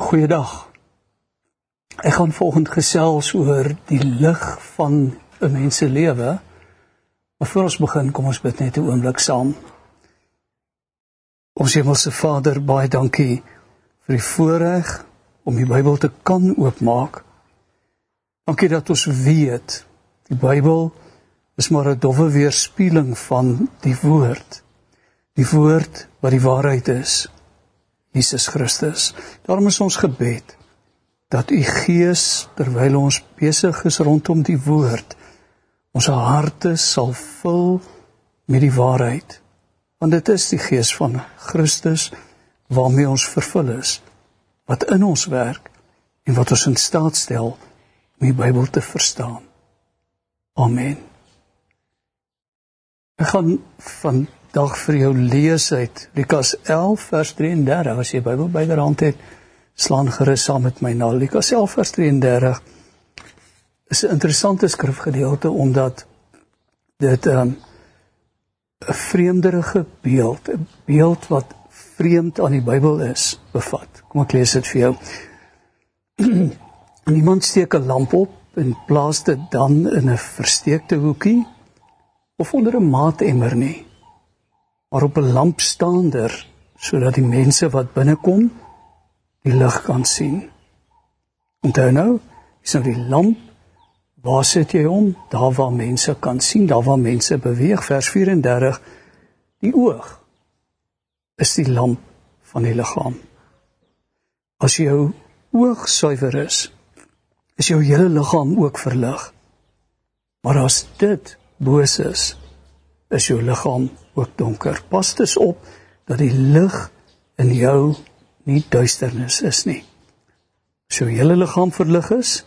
Goeiedag. Ek gaan volgende gesels oor die lig van 'n mens se lewe. Maar voor ons begin, kom ons bid net 'n oomblik saam. Ons Hemelse Vader, baie dankie vir die voorreg om die Bybel te kan oopmaak. Dankie dat ons weet die Bybel is maar 'n dowwe weerspieëling van die woord. Die woord wat die waarheid is. Jesus Christus. Daarom is ons gebed dat u Gees terwyl ons besig is rondom die woord ons harte sal vul met die waarheid. Want dit is die Gees van Christus waarmee ons vervul is wat in ons werk en wat ons in staat stel om die Bybel te verstaan. Amen. Ek gaan van dag vir jou lees uit Lukas 11 vers 33. As jy Bybel byderhand het, slaan gerus saam met my na Lukas 11 vers 33. Is 'n interessante skrifgedeelte omdat dit 'n um, 'n vreemderige beeld, 'n beeld wat vreemd aan die Bybel is, bevat. Kom ek lees dit vir jou. Iemand steek 'n lamp op en plaas dit dan in 'n versteekte hoekie of onder 'n maatemmer nie maar op 'n lampstander sodat die mense wat binnekom die lig kan sien. Onthou nou, is nou die lamp waar sit jy hom? Daar waar mense kan sien, daar waar mense beweeg. Vers 34 die oog is die lamp van die liggaam. As jou oog suiwer is, is jou hele liggaam ook verlig. Maar as dit boos is, is jou liggaam ook donker. Pas dus op dat die lig in jou nie duisternis is nie. As jou hele liggaam verlig is,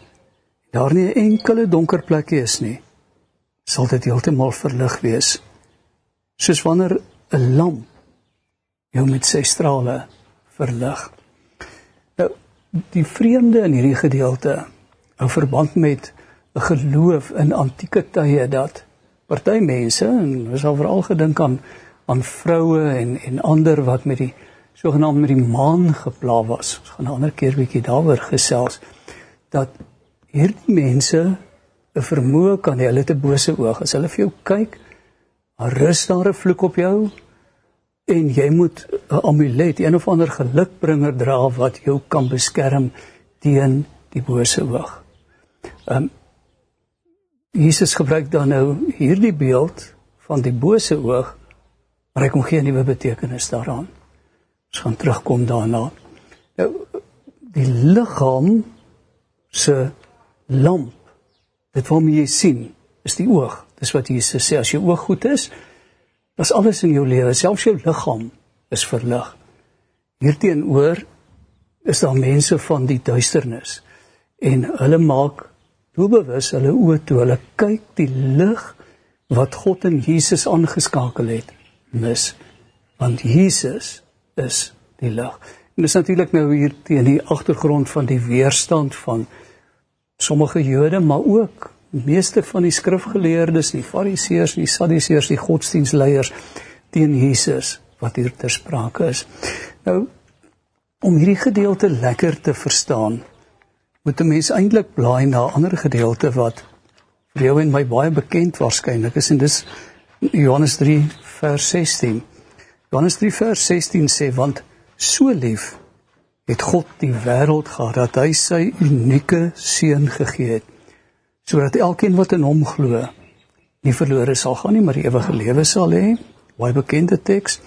daar nie 'n enkele donker plekkie is nie, sal dit heeltemal verlig wees. Soos wanneer 'n lamp jou met sy strale verlig. Nou, die vreemde in hierdie gedeelte in verband met 'n geloof in antieke tye dat party mense en ons het veral gedink aan aan vroue en en ander wat met die sogenaamd met die maan gepla was. Ons gaan 'n ander keer bietjie daaroor gesels dat hierdie mense 'n vermoë kan hê hulle te bose oog. As hulle vir jou kyk, rus daar 'n vloek op jou en jy moet 'n amulet, een of ander gelukbringer dra wat jou kan beskerm teen die bose oog. Ehm um, Jesus gebruik dan nou hierdie beeld van die bose oog, maar hy kom gee 'n nuwe betekenis daaraan. Ons gaan terugkom daarna. Nou die liggaam se lamp, dit waarmee jy sien, is die oog. Dis wat Jesus sê as jou oog goed is, dan is alles in jou lewe, selfs jou liggaam is verlig. Hierteenoor is daar mense van die duisternis en hulle maak doelbewus hulle oë toe hulle kyk die lig wat God in Jesus aangeskakel het mis want Jesus is die lig. En dis natuurlik nou hier teen die agtergrond van die weerstand van sommige Jode maar ook meeste van die skrifgeleerdes, die fariseërs, die sadduseërs, die godsdienstleiers teen Jesus wat hier ter sprake is. Nou om hierdie gedeelte lekker te verstaan, moet 'n mens eintlik blaai na 'n ander gedeelte wat vir jou en my baie bekend waarskynlik is en dis Johannes 3 vers 16. Johannes 3 vers 16 sê want so lief het God die wêreld gehad dat hy sy unieke seun gegee het sodat elkeen wat in hom glo nie verlore sal gaan nie maar ewige lewe sal hê. Baie bekende teks.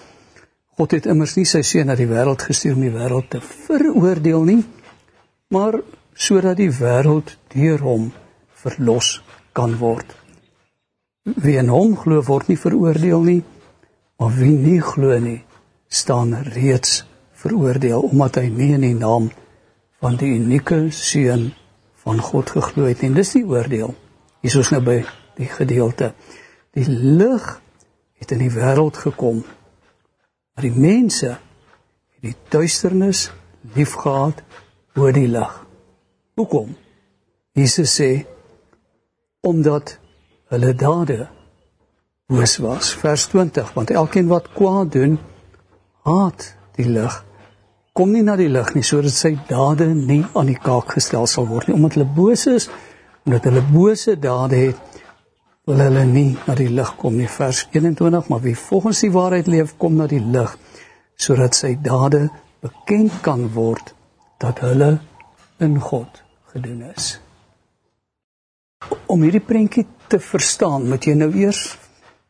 God het immers nie sy seun na die wêreld gestuur om die wêreld te veroordeel nie, maar sodat die wêreld deur hom verlos kan word. Wie in hom glo word nie veroordeel nie, maar wie nie glo nie, staan reeds veroordeel omdat hy nie in die naam van die unieke seun van God geglo het nie. Dis die oordeel. Hier is ons nou by die gedeelte. Die lig het in die wêreld gekom. Maar die mense het die duisternis liefgehad bo die lig. Hoekom? Jesus sê omdat hulle dade boos was. Vers 20, want elkeen wat kwaad doen, haat die lig, kom nie na die lig nie sodat sy dade nie aan die kaak gestel sal word nie omdat hulle boos is omdat hulle bose dade het wil hulle nie na die lig kom nie vers 21 maar wie volgens die waarheid leef kom na die lig sodat sy dade bekend kan word dat hulle in God gedoen is om hierdie prentjie te verstaan moet jy nou eers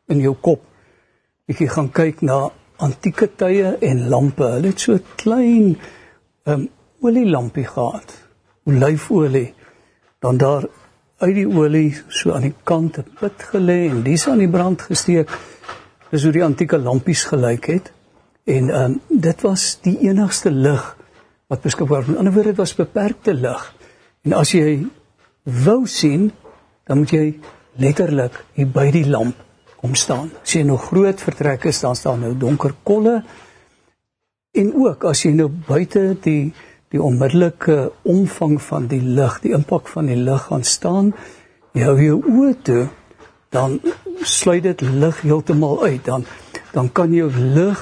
in jou kop bietjie gaan kyk na antieke tye en lampe. Hulle het so klein um olielampie gehad. Olyfolie. Dan daar uit die olie so aan die kant 'n put gelê en dis aan die brand gesteek. Dis hoe die antieke lampies gelyk het. En um dit was die enigste lig wat beskikbaar was. In ander woorde, dit was beperkte lig. En as jy wou sien, dan moet jy letterlik hier by die lamp kom staan. As jy nog groot vertrek is, dan staan nou donker kolle. En ook as jy nou buite die die onmiddellike omvang van die lig, die impak van die lig gaan staan, jy hou jou oë toe, dan sluit dit lig heeltemal uit. Dan dan kan jou lig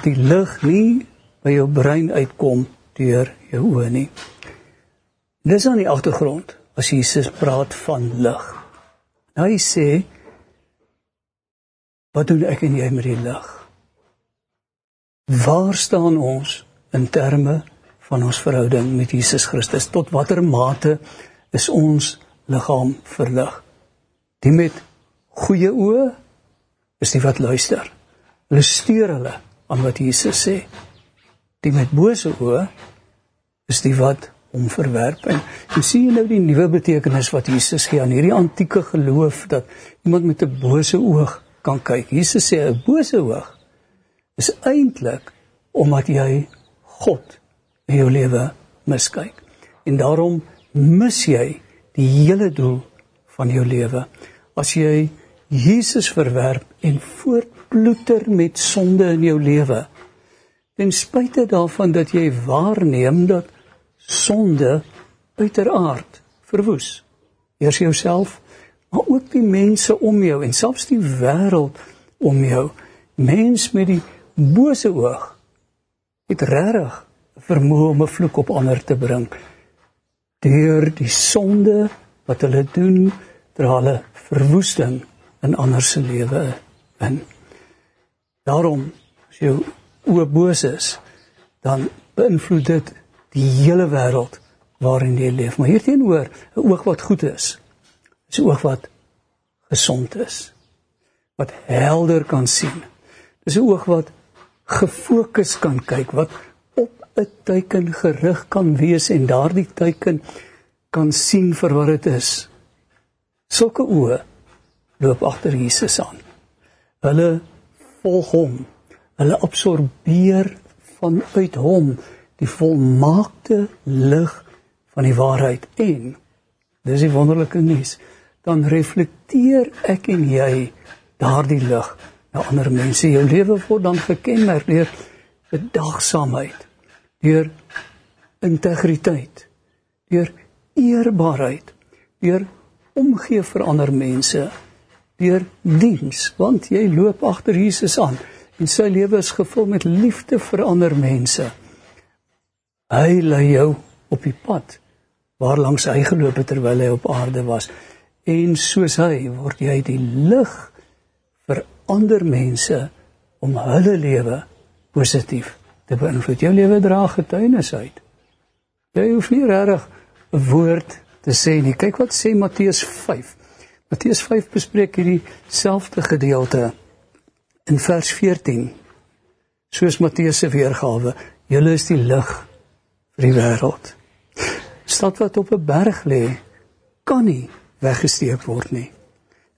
die lig nie by jou brein uitkom deur jou oë nie. Dis aan die agtergrond as Jesus praat van lig. Nou hy sê Wat doen ek en jy met die lig? Waar staan ons in terme van ons verhouding met Jesus Christus? Tot watter mate is ons liggaam verlig? Die met goeie oë is die wat luister. Hulle steur hulle aan wat Jesus sê. Die met bose oë is die wat hom verwerp. En jy sien nou die nuwe betekenis wat Jesus gee aan hierdie antieke geloof dat iemand met 'n bose oog kan kyk. Jesus sê 'n bose oog is eintlik omdat jy God in jou lewe miskyk. En daarom mis jy die hele doel van jou lewe. As jy Jesus verwerp en voortploeter met sonde in jou lewe, ten spyte daarvan dat jy waarneem dat sonde uiteraard verwoes. Eers jouself maar ook die mense om jou en selfs die wêreld om jou. Mens met die bose oog het regtig vermoë om 'n vloek op ander te bring. Deur die sonde wat hulle doen, dra hulle verwoesting in ander se lewe in. Daarom as jou oë boos is, dan beïnvloed dit die hele wêreld waarin jy leef. Maar hierteenoor, 'n oog wat goed is, is 'n oog wat gesond is. Wat helder kan sien. Dis 'n oog wat gefokus kan kyk, wat op 'n teiken gerig kan wees en daardie teiken kan sien vir wat dit is. Sulke oë loop agter Jesus aan. Hulle volg hom. Hulle absorbeer vanuit hom die volmaakte lig van die waarheid en dis die wonderlike nuus dan reflekteer ek en jy daardie lig na ander mense. Jou lewe word dan gekenmerk deur bedagsaamheid, deur integriteit, deur eerbaarheid, deur omgee vir ander mense, deur diens, want jy loop agter Jesus aan en sy lewe is gevul met liefde vir ander mense. Hy lei jou op die pad waarlangs hy geloop het terwyl hy op aarde was en soos hy word jy die lig vir ander mense om hulle lewe positief te beïnvloed. Jou lewe dra getuienis uit. Jy hoef nie regtig 'n woord te sê nie. Kyk wat sê Matteus 5. Matteus 5 bespreek hierdie selfde gedeelte in vers 14. Soos Matteus se weergawe, julle is die lig vir die wêreld. Stad wat op 'n berg lê, kan nie weggesteek word nie.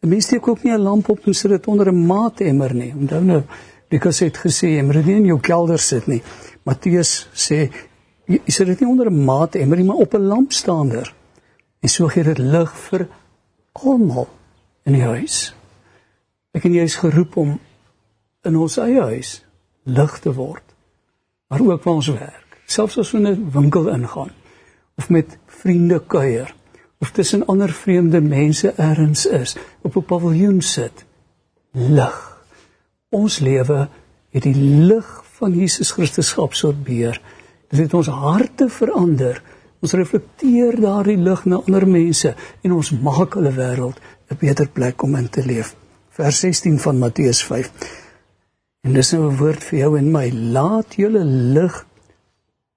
'n Mens steek ook nie 'n lamp op en sit dit onder 'n maatemmer nie. Onthou nou, Lukas het gesê jy moet dit nie in jou kelder sit nie. Matteus sê jy sit dit nie onder 'n maatemmer nie, maar op 'n lampstander. En so gee dit lig vir almal in die huis. Ek en jy is geroep om in ons eie huis lig te word. Maar ook waar ons werk, selfs as ons 'n winkel ingaan of met vriende kuier of tussen ander vreemde mense ergens is, op 'n paviljoen sit. Lig. Ons lewe het die lig van Jesus Christus geabsorbeer. Dit het ons harte verander. Ons reflekteer daardie lig na ander mense en ons maak hulle wêreld 'n beter plek om in te leef. Vers 16 van Matteus 5. En dis nou 'n woord vir jou en my. Laat julle lig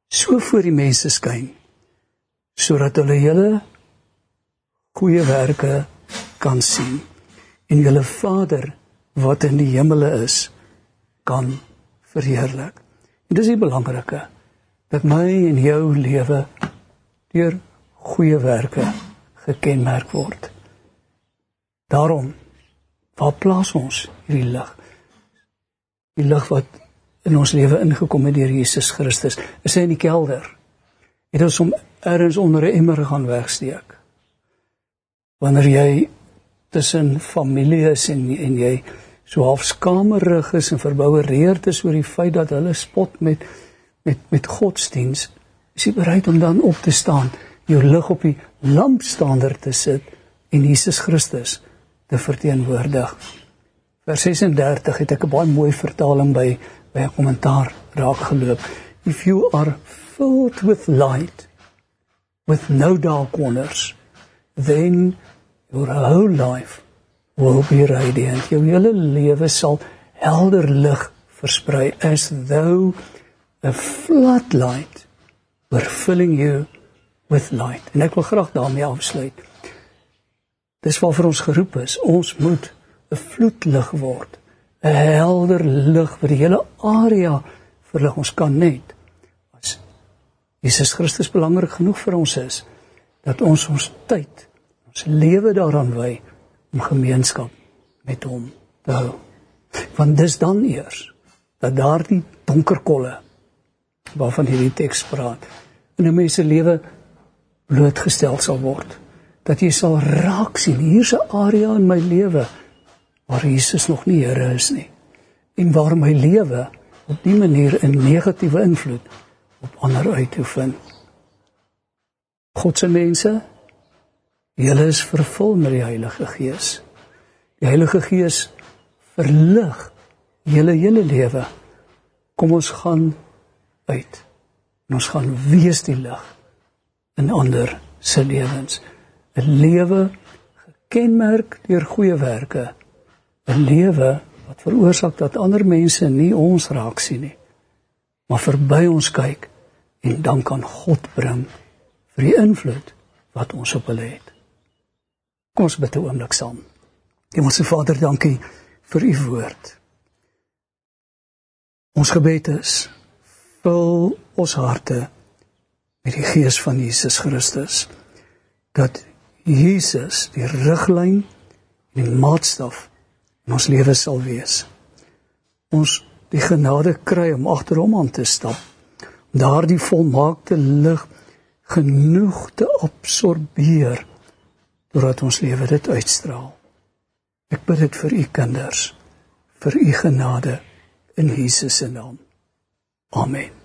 so voor die mense skyn sodat hulle julle goeie werke kan sien en julle Vader wat in die hemele is kan verheerlik. En dis die belangrike dat my en jou lewe deur goeie werke gekenmerk word. Daarom waar plaas ons hierdie lig? Die lig wat in ons lewe ingekom het deur Jesus Christus. Is hy in die kelder? Het ons hom ergens onder 'n emmer gaan wegsteek? Wanneer jy tussen familie is en en jy so half skamerig is en verboureerd is oor die feit dat hulle spot met met met godsdiens, is jy bereid om dan op te staan, jou lig op die lampstander te sit en Jesus Christus te verteenwoordig. Vers 36 het ek 'n baie mooi vertaling by by 'n kommentaar raak geloop. If you are filled with light with no dark corners, then your whole life will be radiant. Jou hele lewe sal helder lig versprei as though a floodlight were filling you with light. En ek wil graag daarmee afsluit. Dis waarvoor ons geroep is. Ons moet 'n vloedlig word. 'n Helder lig wat die hele area verlig. Ons kan net as Jesus Christus belangrik genoeg vir ons is dat ons ons tyd, ons lewe daaraan wy om gemeenskap met hom te hou. Want dis dan eers dat daardie donker kolle waarvan hierdie teks praat in 'n mens se lewe blootgestel sal word. Dat jy sal raak sien hier's 'n area in my lewe waar Jesus nog nie Here is nie en waar my lewe op dié manier 'n negatiewe invloed op ander uitoefen. God se mense Julle is vervul met die Heilige Gees. Die Heilige Gees verlig julle hele lewe. Kom ons gaan uit. En ons gaan wees die lig in ander se lewens. 'n Lewe gekenmerk deur goeie werke. 'n Lewe wat veroorsaak dat ander mense nie ons raak sien nie, maar verby ons kyk en dan kan God bring vir die invloed wat ons op hulle het. Kom ons bid 'n oomblik saam. Hemelse Vader, dankie vir u woord. Ons gebed is vul ons harte met die gees van Jesus Christus dat Jesus die riglyn en die maatstaf in ons lewe sal wees. Ons die genade kry om agter hom aan te stap om daardie volmaakte lig genoeg te absorbeer sodat ons lewe dit uitstraal. Ek bid dit vir u kinders, vir u genade in Jesus se naam. Amen.